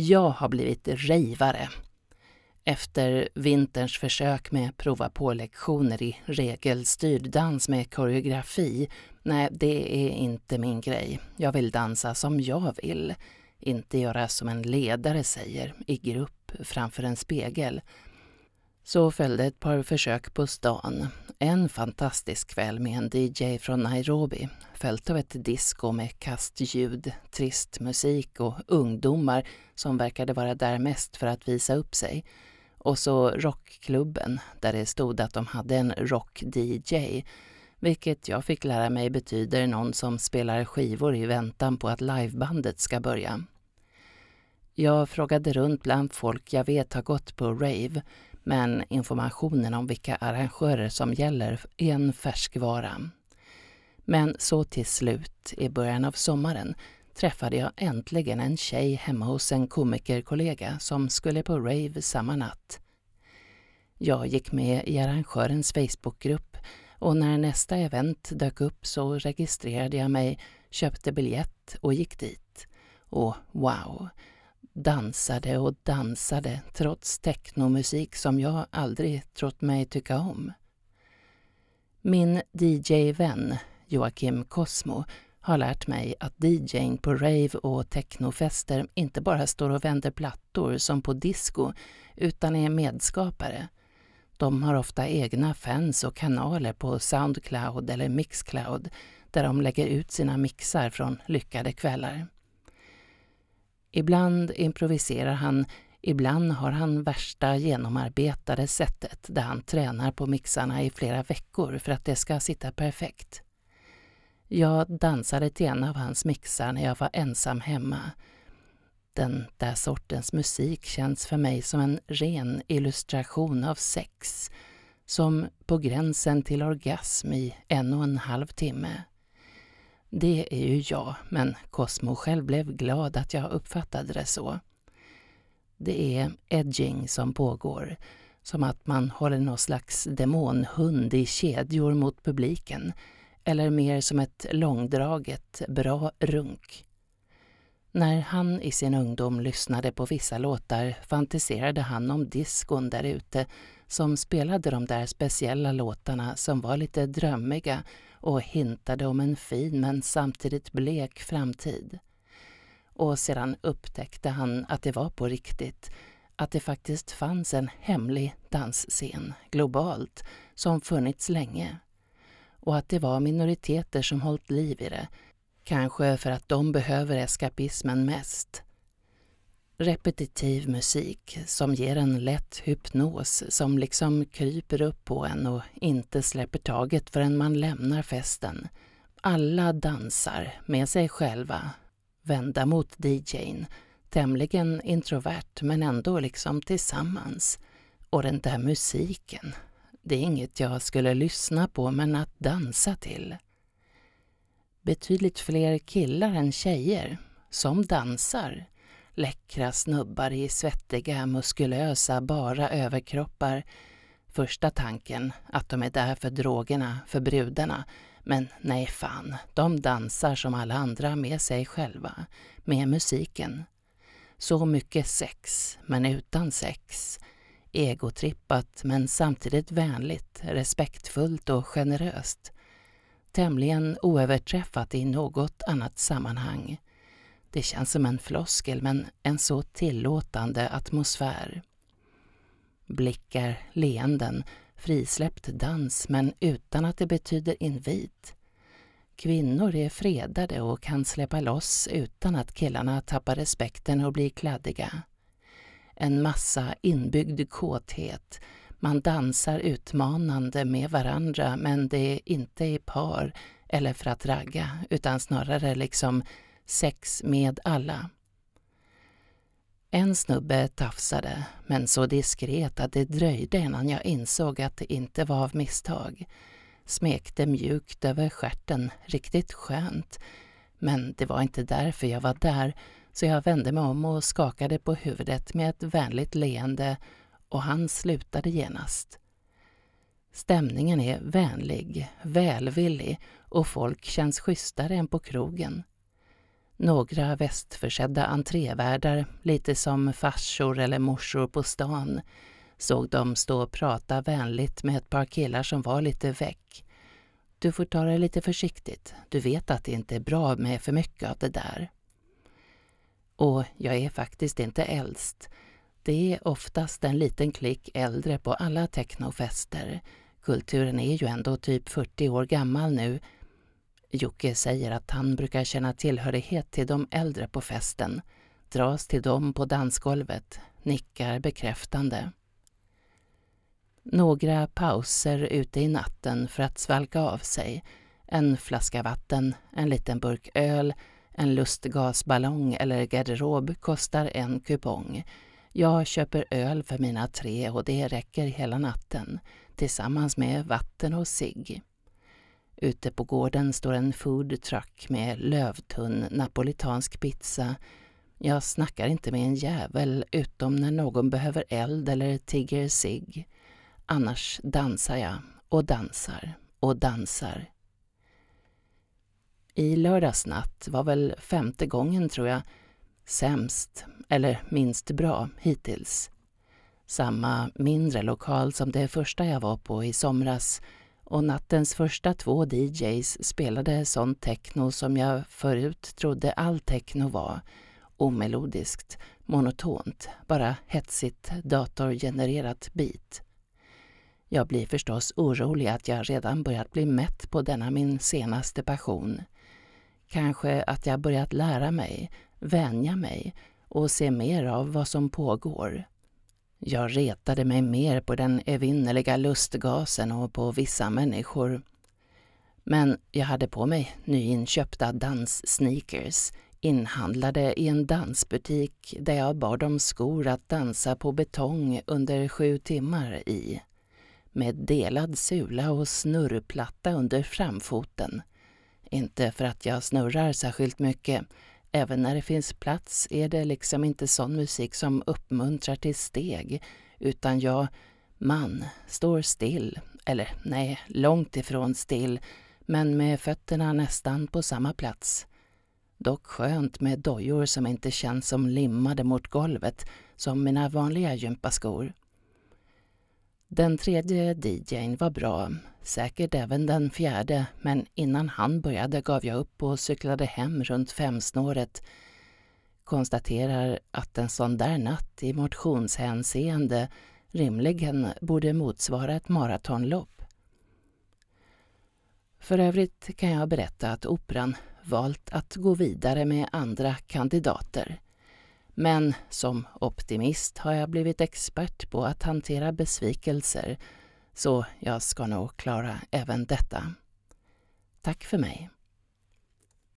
Jag har blivit rejvare. Efter vinterns försök med prova på-lektioner i regelstyrd dans med koreografi, nej, det är inte min grej. Jag vill dansa som jag vill, inte göra som en ledare säger, i grupp framför en spegel. Så följde ett par försök på stan. En fantastisk kväll med en DJ från Nairobi, följt av ett disco med kastljud, trist musik och ungdomar som verkade vara där mest för att visa upp sig. Och så rockklubben, där det stod att de hade en rock-DJ, vilket jag fick lära mig betyder någon som spelar skivor i väntan på att livebandet ska börja. Jag frågade runt bland folk jag vet har gått på rave men informationen om vilka arrangörer som gäller är en färskvara. Men så till slut, i början av sommaren, träffade jag äntligen en tjej hemma hos en komikerkollega som skulle på rave samma natt. Jag gick med i arrangörens Facebookgrupp och när nästa event dök upp så registrerade jag mig, köpte biljett och gick dit. Och wow! Dansade och dansade trots technomusik som jag aldrig trott mig tycka om. Min DJ-vän Joakim Cosmo har lärt mig att DJing på rave och technofester inte bara står och vänder plattor som på disco utan är medskapare. De har ofta egna fans och kanaler på Soundcloud eller Mixcloud där de lägger ut sina mixar från lyckade kvällar. Ibland improviserar han, ibland har han värsta genomarbetade sättet där han tränar på mixarna i flera veckor för att det ska sitta perfekt. Jag dansade till en av hans mixar när jag var ensam hemma. Den där sortens musik känns för mig som en ren illustration av sex, som på gränsen till orgasm i en och en halv timme. Det är ju jag, men Cosmo själv blev glad att jag uppfattade det så. Det är edging som pågår, som att man håller någon slags demonhund i kedjor mot publiken, eller mer som ett långdraget, bra runk. När han i sin ungdom lyssnade på vissa låtar fantiserade han om diskon där ute som spelade de där speciella låtarna som var lite drömmiga och hintade om en fin men samtidigt blek framtid. Och sedan upptäckte han att det var på riktigt, att det faktiskt fanns en hemlig dansscen, globalt, som funnits länge. Och att det var minoriteter som hållit liv i det, kanske för att de behöver eskapismen mest repetitiv musik som ger en lätt hypnos som liksom kryper upp på en och inte släpper taget förrän man lämnar festen. Alla dansar med sig själva, vända mot DJn, tämligen introvert men ändå liksom tillsammans. Och den där musiken, det är inget jag skulle lyssna på men att dansa till. Betydligt fler killar än tjejer som dansar läckra snubbar i svettiga, muskulösa, bara överkroppar. Första tanken att de är där för drogerna, för brudarna. Men nej fan, de dansar som alla andra med sig själva, med musiken. Så mycket sex, men utan sex. Egotrippat, men samtidigt vänligt, respektfullt och generöst. Tämligen oöverträffat i något annat sammanhang. Det känns som en floskel, men en så tillåtande atmosfär. Blickar, leenden, frisläppt dans, men utan att det betyder invit. Kvinnor är fredade och kan släppa loss utan att killarna tappar respekten och blir kladdiga. En massa inbyggd kåthet. Man dansar utmanande med varandra men det är inte i par eller för att ragga utan snarare liksom sex med alla. En snubbe tafsade, men så diskret att det dröjde innan jag insåg att det inte var av misstag. Smekte mjukt över skärten, riktigt skönt. Men det var inte därför jag var där, så jag vände mig om och skakade på huvudet med ett vänligt leende och han slutade genast. Stämningen är vänlig, välvillig och folk känns schysstare än på krogen. Några västförsedda entrévärdar, lite som farsor eller morsor på stan, såg dem stå och prata vänligt med ett par killar som var lite väck. Du får ta det lite försiktigt. Du vet att det inte är bra med för mycket av det där. Och jag är faktiskt inte äldst. Det är oftast en liten klick äldre på alla technofester. Kulturen är ju ändå typ 40 år gammal nu. Jocke säger att han brukar känna tillhörighet till de äldre på festen, dras till dem på dansgolvet, nickar bekräftande. Några pauser ute i natten för att svalka av sig. En flaska vatten, en liten burk öl, en lustgasballong eller garderob kostar en kupong. Jag köper öl för mina tre och det räcker hela natten tillsammans med vatten och cigg. Ute på gården står en food truck med lövtunn napolitansk pizza. Jag snackar inte med en jävel utom när någon behöver eld eller tigger cigg. Annars dansar jag och dansar och dansar. I lördags natt var väl femte gången, tror jag, sämst, eller minst bra, hittills. Samma mindre lokal som det första jag var på i somras och nattens första två DJs spelade sån techno som jag förut trodde all techno var. Omelodiskt, monotont, bara hetsigt datorgenererat beat. Jag blir förstås orolig att jag redan börjat bli mätt på denna min senaste passion. Kanske att jag börjat lära mig, vänja mig och se mer av vad som pågår. Jag retade mig mer på den evinnerliga lustgasen och på vissa människor. Men jag hade på mig nyinköpta danssneakers inhandlade i en dansbutik där jag bad om skor att dansa på betong under sju timmar i. Med delad sula och snurrplatta under framfoten. Inte för att jag snurrar särskilt mycket Även när det finns plats är det liksom inte sån musik som uppmuntrar till steg, utan jag, man, står still, eller nej, långt ifrån still, men med fötterna nästan på samma plats. Dock skönt med dojor som inte känns som limmade mot golvet, som mina vanliga gympaskor. Den tredje DJn var bra, säkert även den fjärde, men innan han började gav jag upp och cyklade hem runt femsnåret. Konstaterar att en sån där natt i motionshänseende rimligen borde motsvara ett maratonlopp. För övrigt kan jag berätta att Operan valt att gå vidare med andra kandidater. Men som optimist har jag blivit expert på att hantera besvikelser så jag ska nog klara även detta. Tack för mig.